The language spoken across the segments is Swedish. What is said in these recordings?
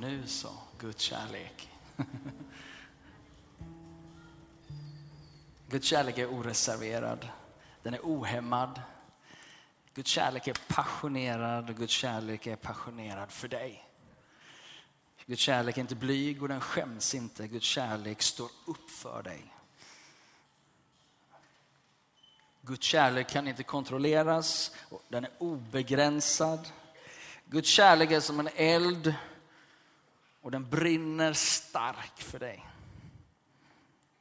Nu så, Guds kärlek. Guds kärlek är oreserverad. Den är ohämmad. Guds kärlek är passionerad och Guds kärlek är passionerad för dig. Guds kärlek är inte blyg och den skäms inte. Guds kärlek står upp för dig. Guds kärlek kan inte kontrolleras, den är obegränsad. Guds kärlek är som en eld och den brinner stark för dig.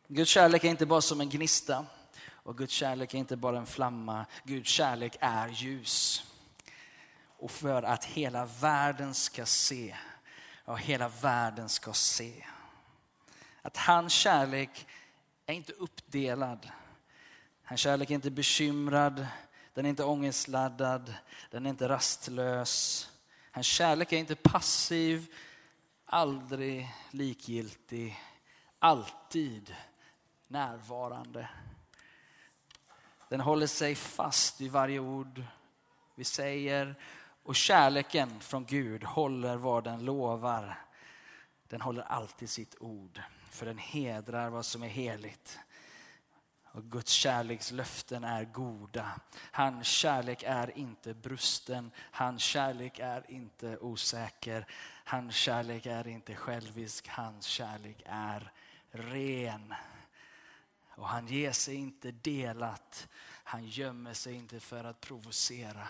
Guds kärlek är inte bara som en gnista och Guds kärlek är inte bara en flamma. Guds kärlek är ljus. Och för att hela världen ska se, ja hela världen ska se. Att hans kärlek är inte uppdelad. Hans kärlek är inte bekymrad, den är inte ångestladdad, den är inte rastlös. Hans kärlek är inte passiv, aldrig likgiltig, alltid närvarande. Den håller sig fast vid varje ord vi säger och kärleken från Gud håller vad den lovar. Den håller alltid sitt ord, för den hedrar vad som är heligt. Och Guds kärlekslöften är goda. Hans kärlek är inte brusten. Hans kärlek är inte osäker. Hans kärlek är inte självisk. Hans kärlek är ren. Och han ger sig inte delat. Han gömmer sig inte för att provocera.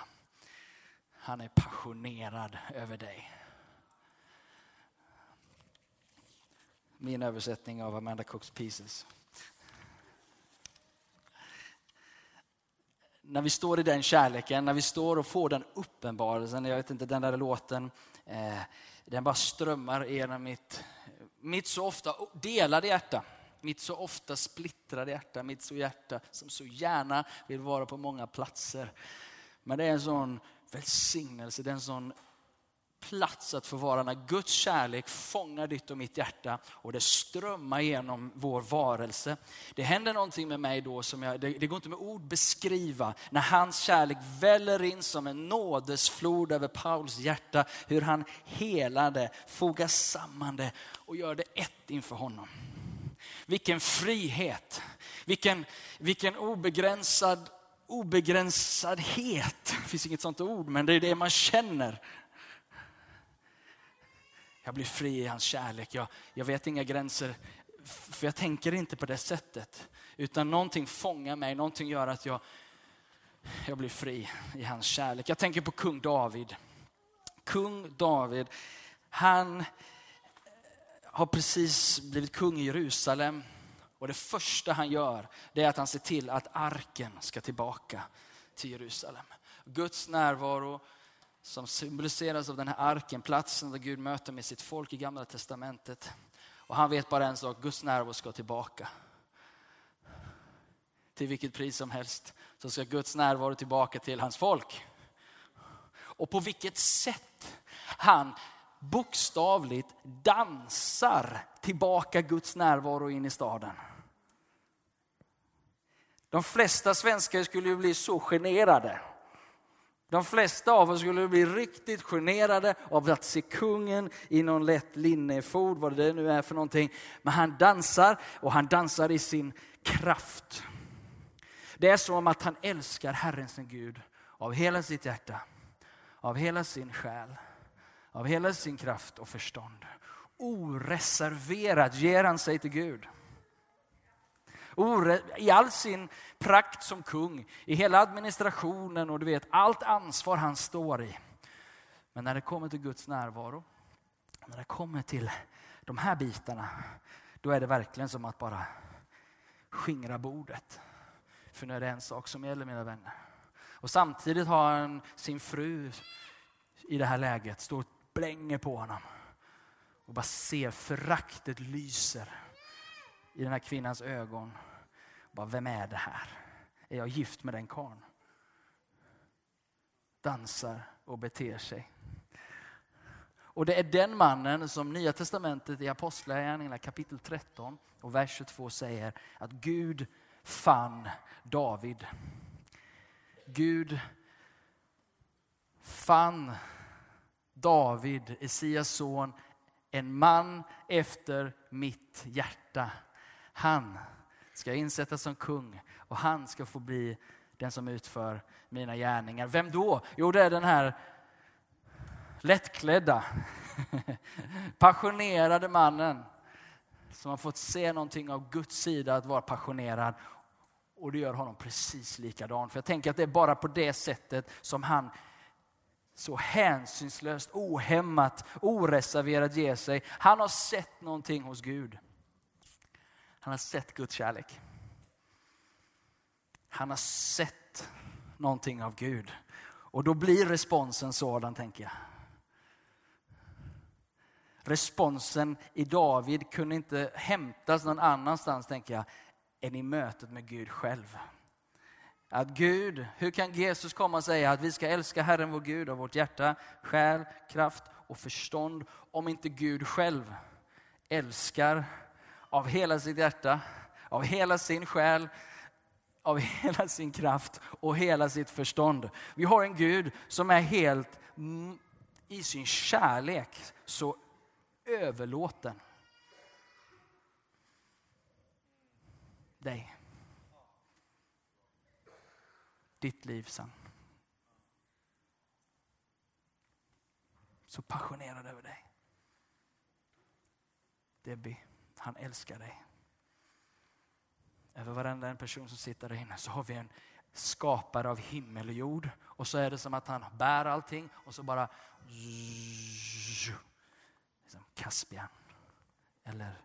Han är passionerad över dig. Min översättning av Amanda Cooks Pieces. När vi står i den kärleken, när vi står och får den uppenbarelsen, jag vet inte, den där låten, eh, den bara strömmar genom mitt, mitt så ofta delade hjärta mitt så ofta splittrade hjärta, mitt så hjärta som så gärna vill vara på många platser. Men det är en sån välsignelse, det är en sån plats att få vara när Guds kärlek fångar ditt och mitt hjärta och det strömmar genom vår varelse. Det händer någonting med mig då som jag, det, det går inte med ord beskriva. När hans kärlek väller in som en nådesflod över Pauls hjärta, hur han helar det, fogar samman det och gör det ett inför honom. Vilken frihet, vilken, vilken obegränsad obegränsadhet. Det finns inget sånt ord, men det är det man känner. Jag blir fri i hans kärlek. Jag, jag vet inga gränser, för jag tänker inte på det sättet. Utan någonting fångar mig, någonting gör att jag, jag blir fri i hans kärlek. Jag tänker på kung David. Kung David, han har precis blivit kung i Jerusalem. Och det första han gör, det är att han ser till att arken ska tillbaka till Jerusalem. Guds närvaro som symboliseras av den här arken, platsen där Gud möter med sitt folk i gamla testamentet. Och han vet bara en sak, Guds närvaro ska tillbaka. Till vilket pris som helst så ska Guds närvaro tillbaka till hans folk. Och på vilket sätt han bokstavligt dansar tillbaka Guds närvaro in i staden. De flesta svenskar skulle ju bli så generade. De flesta av oss skulle bli riktigt generade av att se kungen i någon lätt linnefod, vad det nu är för någonting. Men han dansar och han dansar i sin kraft. Det är som att han älskar Herren sin Gud av hela sitt hjärta, av hela sin själ av hela sin kraft och förstånd. Oreserverat ger han sig till Gud. I all sin prakt som kung, i hela administrationen och du vet allt ansvar han står i. Men när det kommer till Guds närvaro, när det kommer till de här bitarna, då är det verkligen som att bara skingra bordet. För nu är det en sak som gäller mina vänner. Och samtidigt har han sin fru i det här läget, står och blänger på honom. Och bara ser föraktet lyser i den här kvinnans ögon. Bara, vem är det här? Är jag gift med den karln? Dansar och beter sig. Och det är den mannen som Nya Testamentet i Apostlagärningarna kapitel 13 och vers 22 säger att Gud fann David. Gud fann David, Esias son, en man efter mitt hjärta. Han ska insättas som kung och han ska få bli den som utför mina gärningar. Vem då? Jo, det är den här lättklädda, passionerade mannen som har fått se någonting av Guds sida att vara passionerad. Och det gör honom precis likadan. För jag tänker att det är bara på det sättet som han så hänsynslöst, ohämmat, oreserverat ger sig. Han har sett någonting hos Gud. Han har sett Guds kärlek. Han har sett någonting av Gud. Och då blir responsen sådan, tänker jag. Responsen i David kunde inte hämtas någon annanstans, tänker jag, än i mötet med Gud själv. Att Gud, hur kan Jesus komma och säga att vi ska älska Herren vår Gud av vårt hjärta, själ, kraft och förstånd om inte Gud själv älskar av hela sitt hjärta, av hela sin själ, av hela sin kraft och hela sitt förstånd. Vi har en Gud som är helt mm, i sin kärlek så överlåten. Dig. Ditt liv sen. Så passionerad över dig. Debbie, han älskar dig. Över varenda en person som sitter där inne så har vi en skapare av himmel och jord. Och så är det som att han bär allting och så bara liksom Caspian eller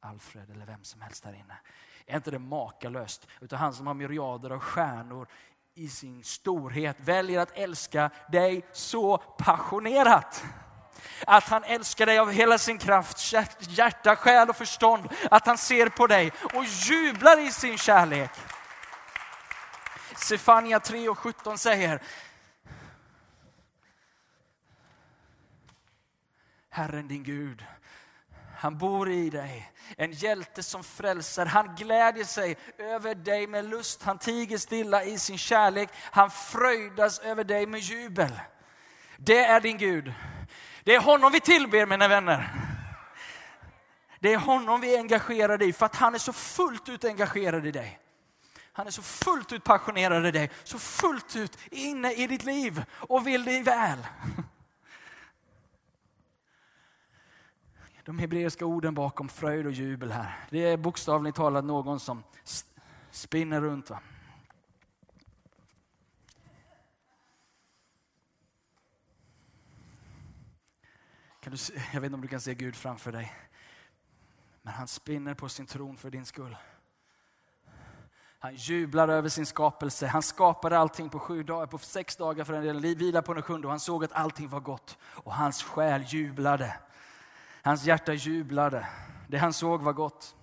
Alfred eller vem som helst där inne. Är inte det makalöst? Utan han som har myriader av stjärnor i sin storhet väljer att älska dig så passionerat. Att han älskar dig av hela sin kraft, hjärta, själ och förstånd. Att han ser på dig och jublar i sin kärlek. Sefania 3 och 17 säger Herren din Gud, han bor i dig. En hjälte som frälser. Han glädjer sig över dig med lust. Han tiger stilla i sin kärlek. Han fröjdas över dig med jubel. Det är din Gud. Det är honom vi tillber mina vänner. Det är honom vi är engagerade i för att han är så fullt ut engagerad i dig. Han är så fullt ut passionerad i dig, så fullt ut inne i ditt liv och vill dig väl. De hebreiska orden bakom fröjd och jubel här, det är bokstavligt talat någon som spinner runt. Va? Kan du, jag vet inte om du kan se Gud framför dig. Men han spinner på sin tron för din skull. Han jublar över sin skapelse. Han skapade allting på sju dagar, på sex dagar för en del, vila på den sjunde och han såg att allting var gott. Och hans själ jublade. Hans hjärta jublade. Det han såg var gott.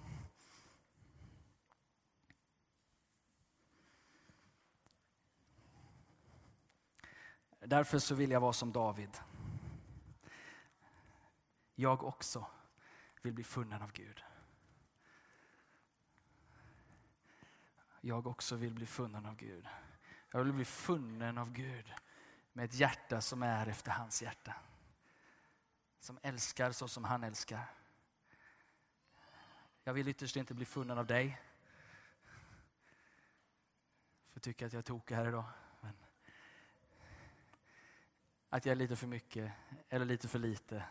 Därför så vill jag vara som David jag också vill bli funnen av Gud. Jag också vill bli funnen av Gud. Jag vill bli funnen av Gud med ett hjärta som är efter hans hjärta. Som älskar så som han älskar. Jag vill ytterst inte bli funnen av dig. För tycka att jag är tokig här idag. Men att jag är lite för mycket eller lite för lite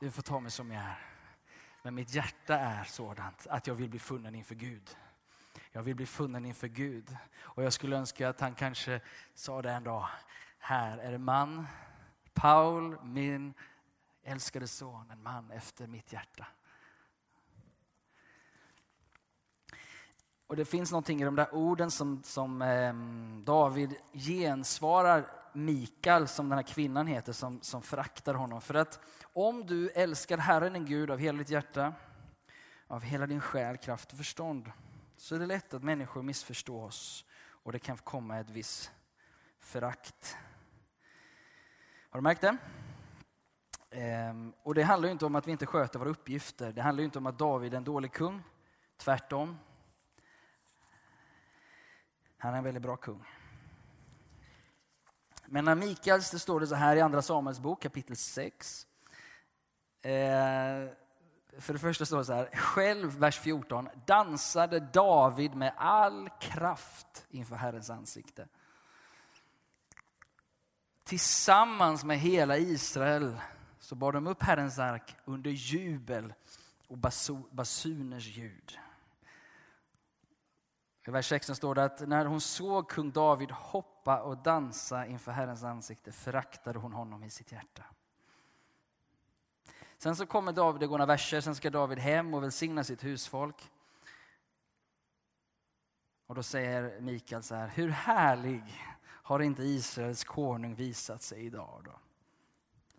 du får ta mig som jag är. Men mitt hjärta är sådant att jag vill bli funnen inför Gud. Jag vill bli funnen inför Gud. Och jag skulle önska att han kanske sa det en dag. Här är en man, Paul, min älskade son, en man efter mitt hjärta. Och det finns någonting i de där orden som, som eh, David gensvarar Mikael, som den här kvinnan heter, som, som föraktar honom. För att om du älskar Herren din Gud av hela ditt hjärta, av hela din själ, kraft och förstånd, så är det lätt att människor missförstår oss och det kan komma ett visst förakt. Har du märkt det? Ehm, och det handlar inte om att vi inte sköter våra uppgifter. Det handlar inte om att David är en dålig kung. Tvärtom. Han är en väldigt bra kung. Men när Mikael, det står det så här i Andra Samuels bok kapitel 6. Eh, för det första står det så här, själv, vers 14, dansade David med all kraft inför Herrens ansikte. Tillsammans med hela Israel så bar de upp Herrens ark under jubel och basuners ljud. I vers 16 står det att när hon såg kung David hoppa och dansa inför Herrens ansikte föraktade hon honom i sitt hjärta. Sen så kommer David, det går några verser, sen ska David hem och välsigna sitt husfolk. Och då säger Mikael så här, hur härlig har inte Israels konung visat sig idag då?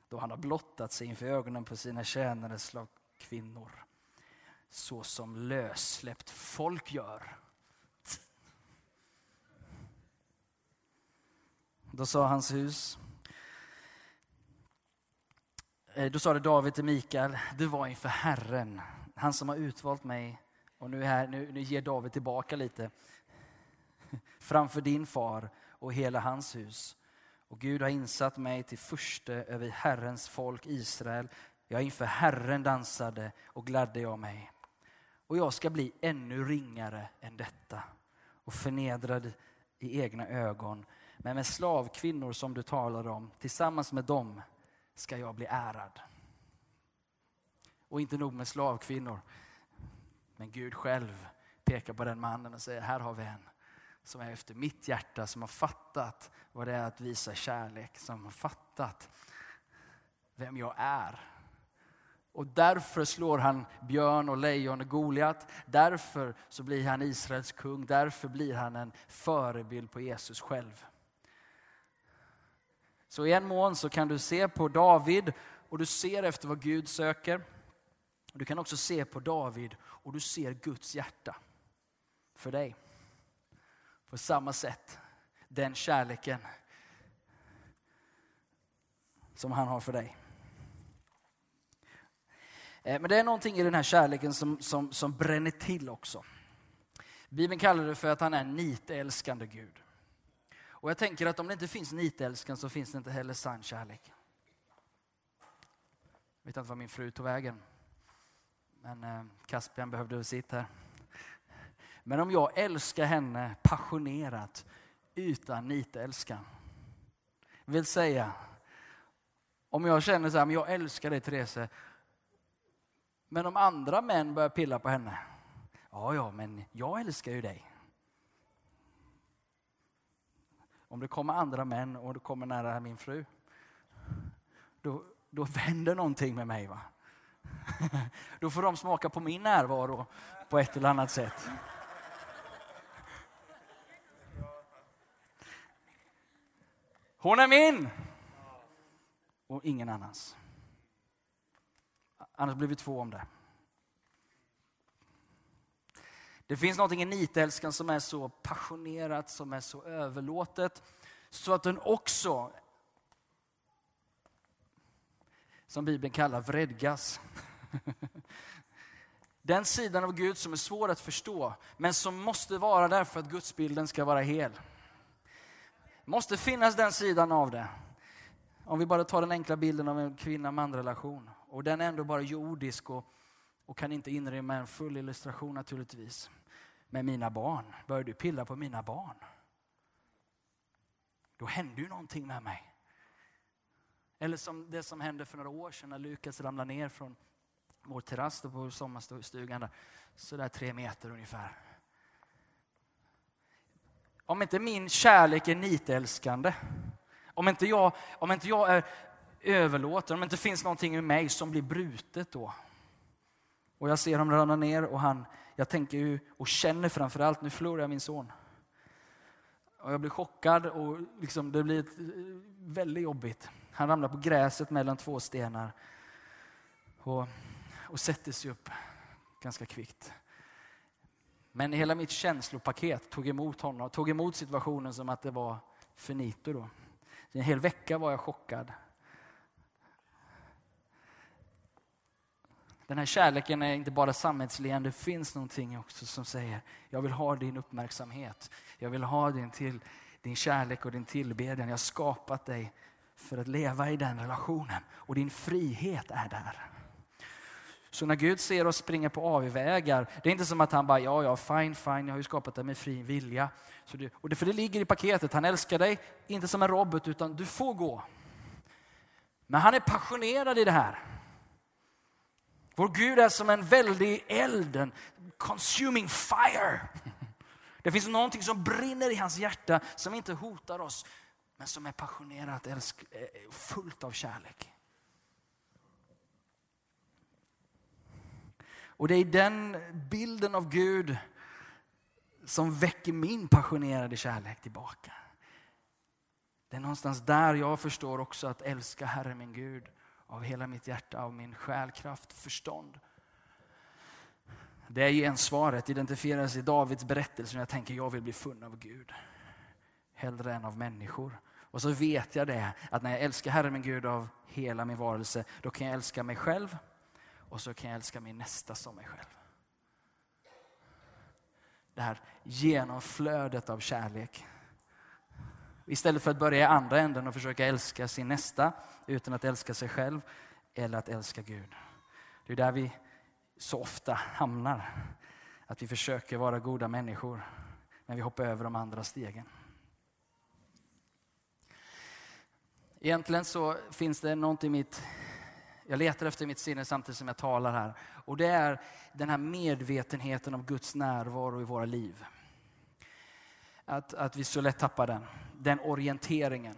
Då han har blottat sig inför ögonen på sina tjänare, kvinnor så som lössläppt folk gör. Då sa hans hus, eh, då sa det David till Mikael, du var inför Herren, han som har utvalt mig. Och nu, här, nu, nu ger David tillbaka lite. Framför din far och hela hans hus. Och Gud har insatt mig till furste över Herrens folk Israel. Jag inför Herren dansade och gladde jag mig. Och jag ska bli ännu ringare än detta och förnedrad i egna ögon. Men med slavkvinnor som du talar om, tillsammans med dem ska jag bli ärad. Och inte nog med slavkvinnor, men Gud själv pekar på den mannen och säger, här har vi en som är efter mitt hjärta, som har fattat vad det är att visa kärlek, som har fattat vem jag är. Och därför slår han björn och lejon och Goliat. Därför så blir han Israels kung. Därför blir han en förebild på Jesus själv. Så i en mån så kan du se på David och du ser efter vad Gud söker. Du kan också se på David och du ser Guds hjärta för dig. På samma sätt, den kärleken som han har för dig. Eh, men det är någonting i den här kärleken som, som, som bränner till också. Bibeln kallar det för att han är en nitälskande Gud. Och jag tänker att om det inte finns nitälskan så finns det inte heller sann kärlek. Jag vet inte var min fru tog vägen. Men eh, Caspian behövde sitt här. Men om jag älskar henne passionerat utan nitälskan. Vill säga, om jag känner så här, men jag älskar dig Therese. Men om andra män börjar pilla på henne. Ja, ja, men jag älskar ju dig. Om det kommer andra män och du kommer nära min fru. Då, då vänder någonting med mig. va? Då får de smaka på min närvaro på ett eller annat sätt. Hon är min! Och ingen annans. Annars blir vi två om det. Det finns något i nitälskan som är så passionerat, som är så överlåtet, så att den också, som Bibeln kallar vredgas. Den sidan av Gud som är svår att förstå, men som måste vara där för att gudsbilden ska vara hel. måste finnas den sidan av det. Om vi bara tar den enkla bilden av en kvinna-man-relation. Och den är ändå bara jordisk och, och kan inte inrymma en full illustration naturligtvis. Med mina barn, börjar du pilla på mina barn? Då händer ju någonting med mig. Eller som det som hände för några år sedan när Lukas ramlade ner från vår terrass på sommarstugan. Där, tre meter ungefär. Om inte min kärlek är nitälskande, om inte jag, om inte jag är överlåten. om det inte finns någonting i mig som blir brutet då. Och jag ser honom ramla ner och han, jag tänker ju och känner framförallt, nu förlorar jag min son. Och jag blir chockad och liksom, det blir ett, eh, väldigt jobbigt. Han ramlar på gräset mellan två stenar och, och sätter sig upp ganska kvickt. Men hela mitt känslopaket tog emot honom, tog emot situationen som att det var finito då. En hel vecka var jag chockad. Den här kärleken är inte bara sammetsleende, det finns någonting också som säger jag vill ha din uppmärksamhet. Jag vill ha din, till, din kärlek och din tillbedjan. Jag har skapat dig för att leva i den relationen och din frihet är där. Så när Gud ser oss springa på avvägar, det är inte som att han bara, ja, ja, fine, fine, jag har ju skapat dig med fri vilja. Så det, och det, för det ligger i paketet, han älskar dig, inte som en robot, utan du får gå. Men han är passionerad i det här. Vår Gud är som en väldig eld, en consuming fire. Det finns någonting som brinner i hans hjärta som inte hotar oss, men som är passionerat, älsk, eh, fullt av kärlek. Och det är den bilden av Gud som väcker min passionerade kärlek tillbaka. Det är någonstans där jag förstår också att älska herre min Gud av hela mitt hjärta, av min själ, kraft, förstånd. Det är gensvaret identifieras i Davids berättelse när jag tänker jag vill bli funnen av Gud. Hellre än av människor. Och så vet jag det, att när jag älskar Herren min Gud av hela min varelse, då kan jag älska mig själv och så kan jag älska min nästa som mig själv. Det här genomflödet av kärlek. Istället för att börja i andra änden och försöka älska sin nästa utan att älska sig själv eller att älska Gud. Det är där vi så ofta hamnar. Att vi försöker vara goda människor men vi hoppar över de andra stegen. Egentligen så finns det något i mitt jag letar efter mitt sinne samtidigt som jag talar här. Och det är den här medvetenheten om Guds närvaro i våra liv. Att, att vi så lätt tappar den. Den orienteringen.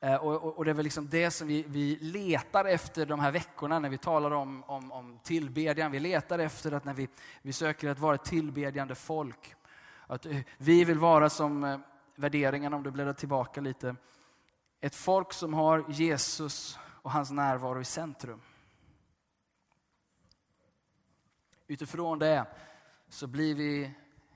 Eh, och, och, och, det är väl liksom det som vi, vi letar efter de här veckorna när vi talar om, om, om tillbedjan. Vi letar efter att när vi, vi söker att vara ett tillbedjande folk. Att eh, vi vill vara som eh, värderingen, om du bläddrar tillbaka lite. Ett folk som har Jesus och hans närvaro i centrum. Utifrån det så blir vi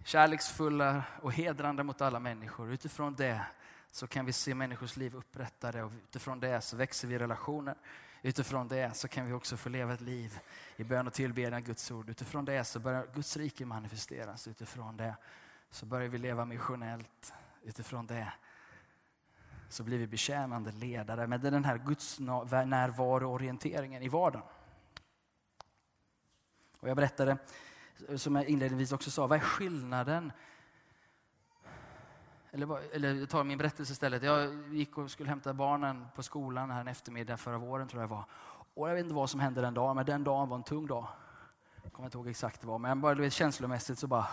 kärleksfulla och hedrande mot alla människor. Utifrån det så kan vi se människors liv upprättade och utifrån det så växer vi i relationer. Utifrån det så kan vi också få leva ett liv i bön och tillbedjan Guds ord. Utifrån det så börjar Guds rike manifesteras. Utifrån det så börjar vi leva missionellt. Utifrån det så blir vi betjänande ledare. Men det är den här Guds närvaroorienteringen i vardagen. Och jag berättade, som jag inledningsvis också sa, vad är skillnaden? Eller, eller jag tar min berättelse istället. Jag gick och skulle hämta barnen på skolan här en eftermiddag förra våren tror jag var. Och jag vet inte vad som hände den dagen, men den dagen var en tung dag. Jag kommer inte ihåg exakt vad, men bara, du vet, känslomässigt så bara...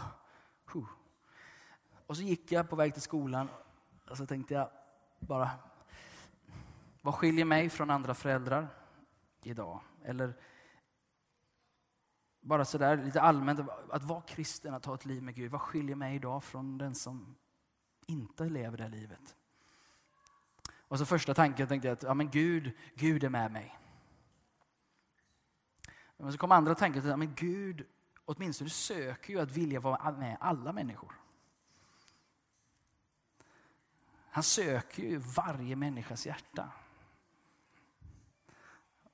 Huh. Och så gick jag på väg till skolan och så tänkte jag, bara, vad skiljer mig från andra föräldrar idag? Eller bara sådär lite allmänt, att vara kristen, att ha ett liv med Gud. Vad skiljer mig idag från den som inte lever det livet? Och så första tanken tänkte jag att ja, men Gud, Gud är med mig. Men så kom andra tanken att ja, men Gud åtminstone söker ju att vilja vara med alla människor. Han söker ju varje människas hjärta.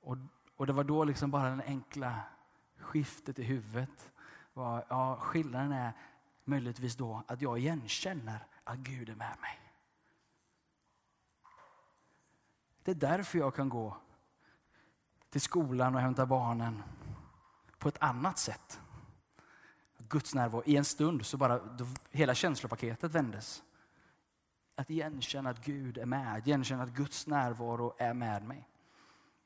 Och, och det var då liksom bara den enkla skiftet i huvudet. Var, ja, skillnaden är möjligtvis då att jag igenkänner att Gud är med mig. Det är därför jag kan gå till skolan och hämta barnen på ett annat sätt. Guds närvaro. I en stund så bara hela känslopaketet vändes. Att igenkänna att Gud är med, att igenkänna att Guds närvaro är med mig.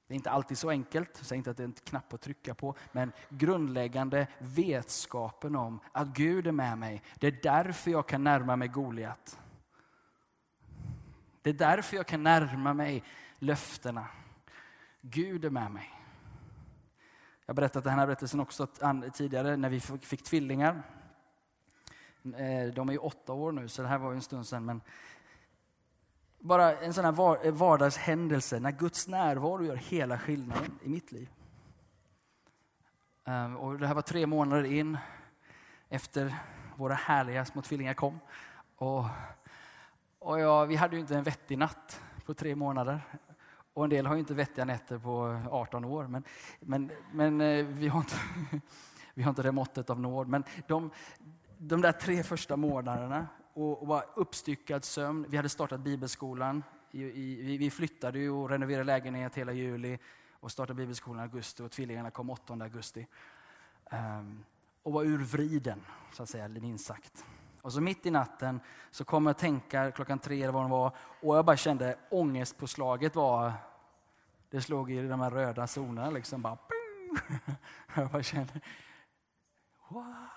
Det är inte alltid så enkelt, jag säger inte att det är en knapp att trycka på, men grundläggande vetskapen om att Gud är med mig. Det är därför jag kan närma mig Goliat. Det är därför jag kan närma mig löftena. Gud är med mig. Jag har berättat den här berättelsen också tidigare när vi fick tvillingar. Eh, de är ju åtta år nu, så det här var ju en stund sedan. Men bara en sån här eh, vardagshändelse när Guds närvaro gör hela skillnaden i mitt liv. Ehm, och det här var tre månader in efter våra härliga små tvillingar kom. Och, och ja, vi hade ju inte en vettig natt på tre månader. Och en del har ju inte vettiga nätter på 18 år. Men, men, men eh, vi, har inte, vi har inte det måttet av nåd. Men de, de där tre första månaderna och, och var uppstyckad sömn. Vi hade startat bibelskolan. I, i, vi flyttade och renoverade lägenhet hela juli. Och startade bibelskolan i augusti och tvillingarna kom 8 augusti. Um, och var urvriden, så att säga, minst sagt. Och så mitt i natten så kom jag att tänka, klockan tre eller vad det var, och jag bara kände ångestpåslaget var, det slog i de här röda zonerna liksom bara, jag bara kände, wow.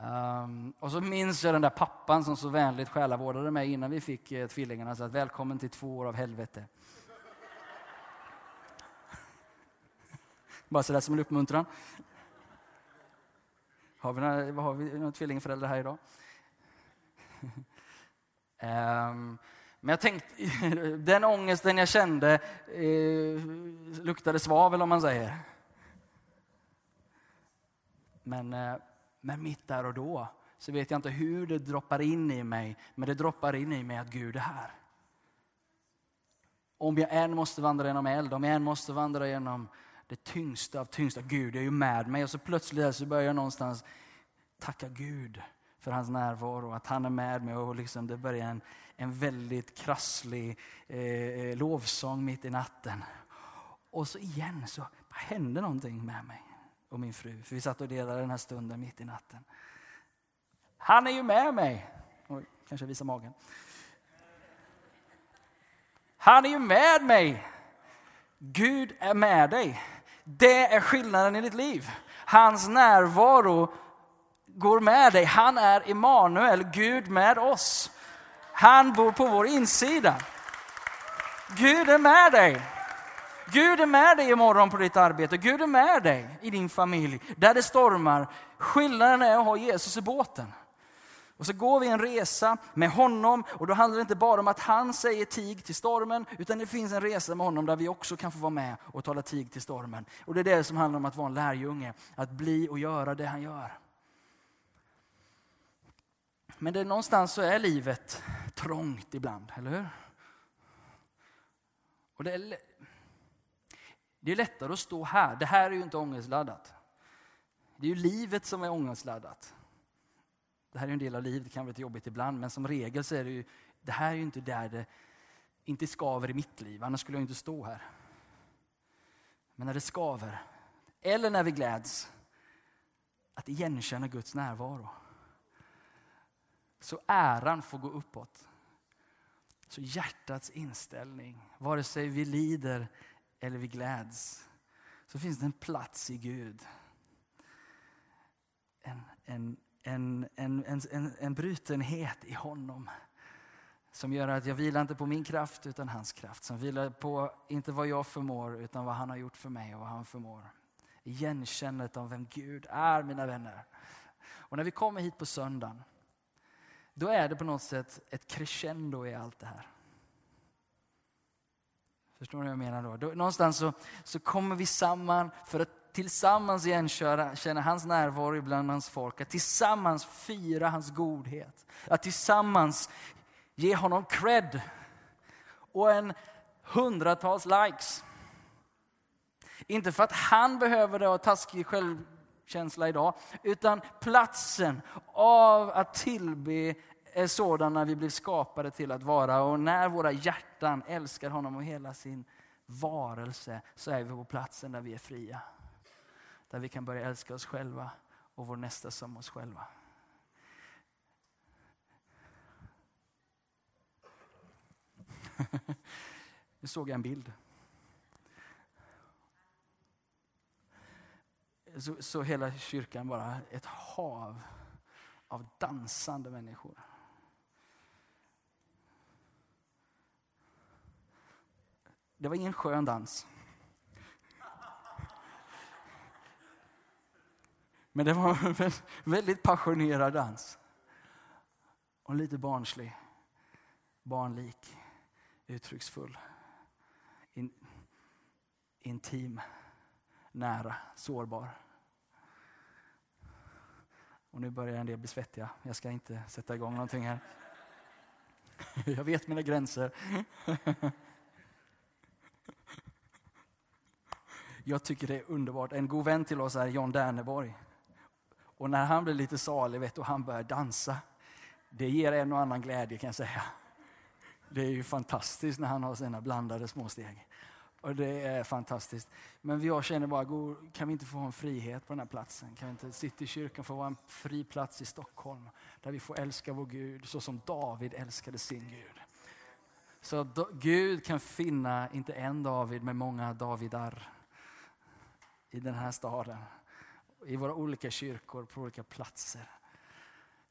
Um, och så minns jag den där pappan som så vänligt själavårdade mig innan vi fick eh, tvillingarna. Så att välkommen till två år av helvete. Bara sådär som en uppmuntran. Har vi några, har vi några tvillingföräldrar här idag? um, men jag tänkte, den ångesten jag kände eh, luktade svavel om man säger. Men eh, men mitt där och då så vet jag inte hur det droppar in i mig, men det droppar in i mig att Gud är här. Om jag än måste vandra genom eld, om jag än måste vandra genom det tyngsta av tyngsta, Gud är ju med mig. Och så plötsligt så börjar jag någonstans tacka Gud för hans närvaro, att han är med mig. Och liksom det börjar en, en väldigt krasslig eh, eh lovsång mitt i natten. Och så igen så händer någonting med mig och min fru. För vi satt och delade den här stunden mitt i natten. Han är ju med mig. Oj, kanske visar magen. Han är ju med mig. Gud är med dig. Det är skillnaden i ditt liv. Hans närvaro går med dig. Han är Emanuel, Gud med oss. Han bor på vår insida. Gud är med dig. Gud är med dig imorgon på ditt arbete. Gud är med dig i din familj. Där det stormar. Skillnaden är att ha Jesus i båten. Och så går vi en resa med honom och då handlar det inte bara om att han säger tig till stormen, utan det finns en resa med honom där vi också kan få vara med och tala tig till stormen. Och det är det som handlar om att vara en lärjunge, att bli och göra det han gör. Men det, någonstans så är livet trångt ibland, eller hur? Och det är, det är lättare att stå här. Det här är ju inte ångestladdat. Det är ju livet som är ångestladdat. Det här är en del av livet, det kan vara lite jobbigt ibland, men som regel så är det ju, det här är ju inte där det inte skaver i mitt liv, annars skulle jag inte stå här. Men när det skaver, eller när vi gläds, att igenkänna Guds närvaro. Så äran får gå uppåt. Så hjärtats inställning, vare sig vi lider eller vi gläds, så finns det en plats i Gud. En, en, en, en, en, en brutenhet i honom som gör att jag vilar inte på min kraft utan hans kraft. Som vilar på inte vad jag förmår utan vad han har gjort för mig och vad han förmår. Igenkännandet av vem Gud är mina vänner. Och när vi kommer hit på söndagen, då är det på något sätt ett crescendo i allt det här. Förstår ni vad jag menar då? då någonstans så, så kommer vi samman för att tillsammans igenköra, känna hans närvaro bland hans folk. Att tillsammans fira hans godhet. Att tillsammans ge honom cred. Och en hundratals likes. Inte för att han behöver det och taskig självkänsla idag, utan platsen av att tillbe är sådana vi blev skapade till att vara. Och när våra hjärtan älskar honom och hela sin varelse så är vi på platsen där vi är fria. Där vi kan börja älska oss själva och vår nästa som oss själva. Nu såg jag en bild. Så, så hela kyrkan bara ett hav av dansande människor. Det var ingen skön dans. Men det var en väldigt passionerad dans. Och lite barnslig, barnlik, uttrycksfull, in, intim, nära, sårbar. Och nu börjar en del bli svettiga. Jag ska inte sätta igång någonting här. Jag vet mina gränser. Jag tycker det är underbart. En god vän till oss är John Derneborg. Och när han blir lite salig vet och han börjar dansa, det ger en och annan glädje kan jag säga. Det är ju fantastiskt när han har sina blandade småsteg. Och det är fantastiskt. Men jag känner bara, kan vi inte få ha en frihet på den här platsen? Kan vi inte sitta i kyrkan få vara en fri plats i Stockholm? Där vi får älska vår Gud så som David älskade sin Gud. Så Gud kan finna, inte en David, men många Davidar i den här staden. I våra olika kyrkor, på olika platser.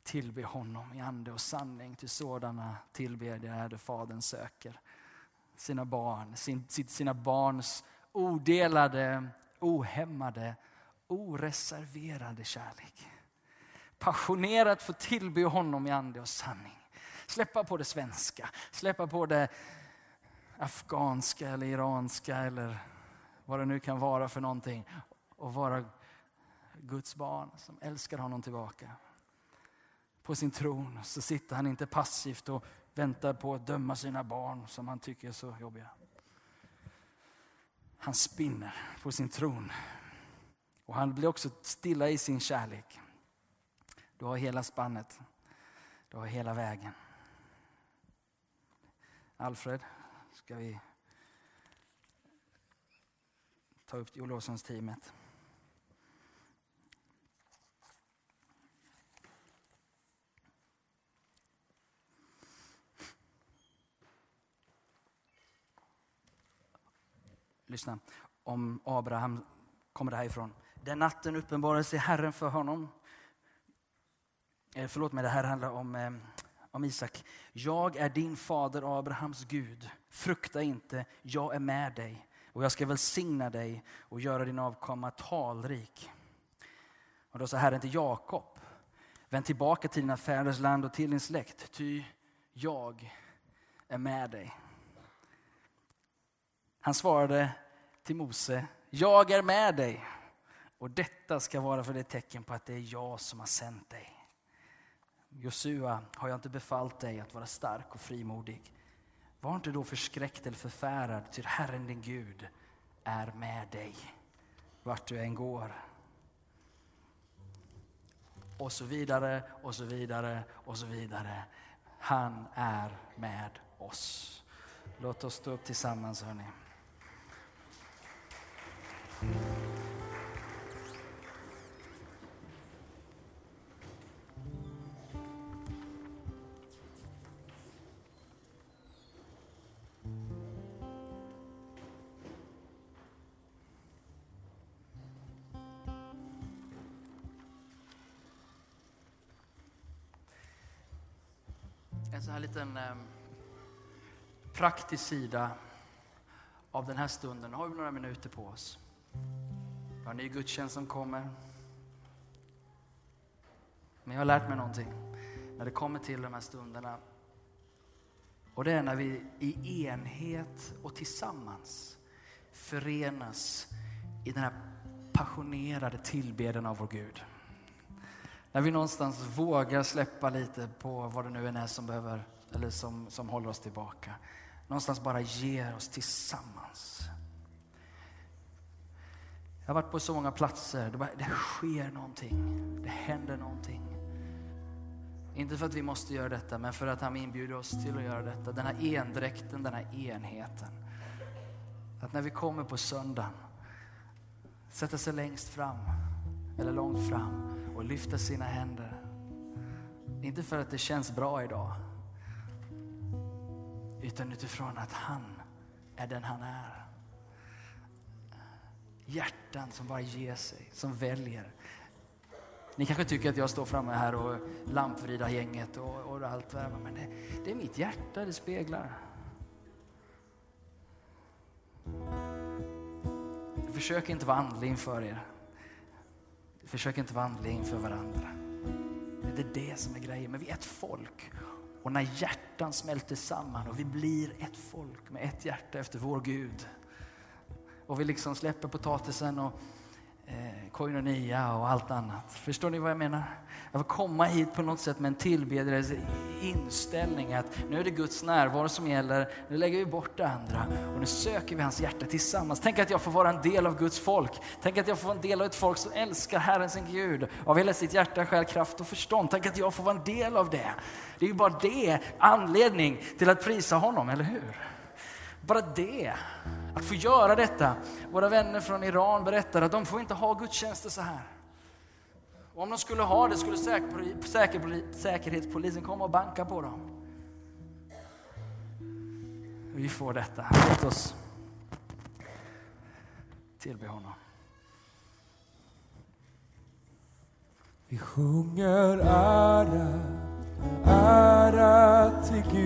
Tillbe honom i ande och sanning, till sådana tillbedjare är det Fadern söker. Sina barn, sin, sina barns odelade, ohämmade, oreserverade kärlek. Passionerat få tillbe honom i ande och sanning. Släppa på det svenska, släppa på det afghanska eller iranska eller vad det nu kan vara för någonting. Och vara Guds barn som älskar honom tillbaka. På sin tron så sitter han inte passivt och väntar på att döma sina barn som han tycker är så jobbiga. Han spinner på sin tron. Och han blir också stilla i sin kärlek. Du har hela spannet. Du har hela vägen. Alfred, ska vi ta upp i teamet. Lyssna, om Abraham kommer det härifrån. Den natten uppenbarade sig Herren för honom. Eh, förlåt mig, det här handlar om eh, om Isak. Jag är din fader Abrahams Gud. Frukta inte, jag är med dig och jag ska välsigna dig och göra din avkomma talrik. Och då sa Herren till Jakob, vänd tillbaka till dina fäders land och till din släkt, ty jag är med dig. Han svarade till Mose, jag är med dig och detta ska vara för det tecken på att det är jag som har sänt dig. Josua, har jag inte befallt dig att vara stark och frimodig? Var inte då förskräckt eller förfärad, ty Herren din Gud är med dig vart du än går. Och så vidare, och så vidare, och så vidare. Han är med oss. Låt oss stå upp tillsammans, hörni. En sån här liten eh, praktisk sida av den här stunden. Nu har vi några minuter på oss. Vi har en ny gudstjänst som kommer. Men jag har lärt mig någonting när det kommer till de här stunderna. Och det är när vi i enhet och tillsammans förenas i den här passionerade tillbedjan av vår Gud. När vi någonstans vågar släppa lite på vad det nu än är som, behöver, eller som, som håller oss tillbaka. Någonstans bara ger oss tillsammans. Jag har varit på så många platser, det, bara, det sker någonting. Det händer någonting. Inte för att vi måste göra detta, men för att han inbjuder oss till att göra detta. Den här endräkten, den här enheten. Att när vi kommer på söndagen, sätta sig längst fram, eller långt fram och lyfta sina händer. Inte för att det känns bra idag, utan utifrån att han är den han är. Hjärtan som bara ger sig, som väljer. Ni kanske tycker att jag står framme här och lampvrider gänget och, och allt det men det, det är mitt hjärta det speglar. Försök inte vara andlig inför er. Vi försöker inte vandla inför varandra. Det är det som är grejen. Men vi är ett folk. Och när hjärtan smälter samman och vi blir ett folk med ett hjärta efter vår Gud. Och vi liksom släpper potatisen och eh, koinonia och allt annat. Förstår ni vad jag menar? Jag vill komma hit på något sätt med en tillbedjares inställning att nu är det Guds närvaro som gäller, nu lägger vi bort det andra och nu söker vi hans hjärta tillsammans. Tänk att jag får vara en del av Guds folk. Tänk att jag får vara en del av ett folk som älskar Herren sin Gud av hela sitt hjärta, själ, kraft och förstånd. Tänk att jag får vara en del av det. Det är ju bara det anledning till att prisa honom, eller hur? Bara det att få göra detta. Våra vänner från Iran berättar att de får inte ha gudstjänster så här. Och om de skulle ha det skulle säkerhetspolisen komma och banka på dem. Vi får detta. Låt oss tillbe honom. Vi sjunger ära, ära till Gud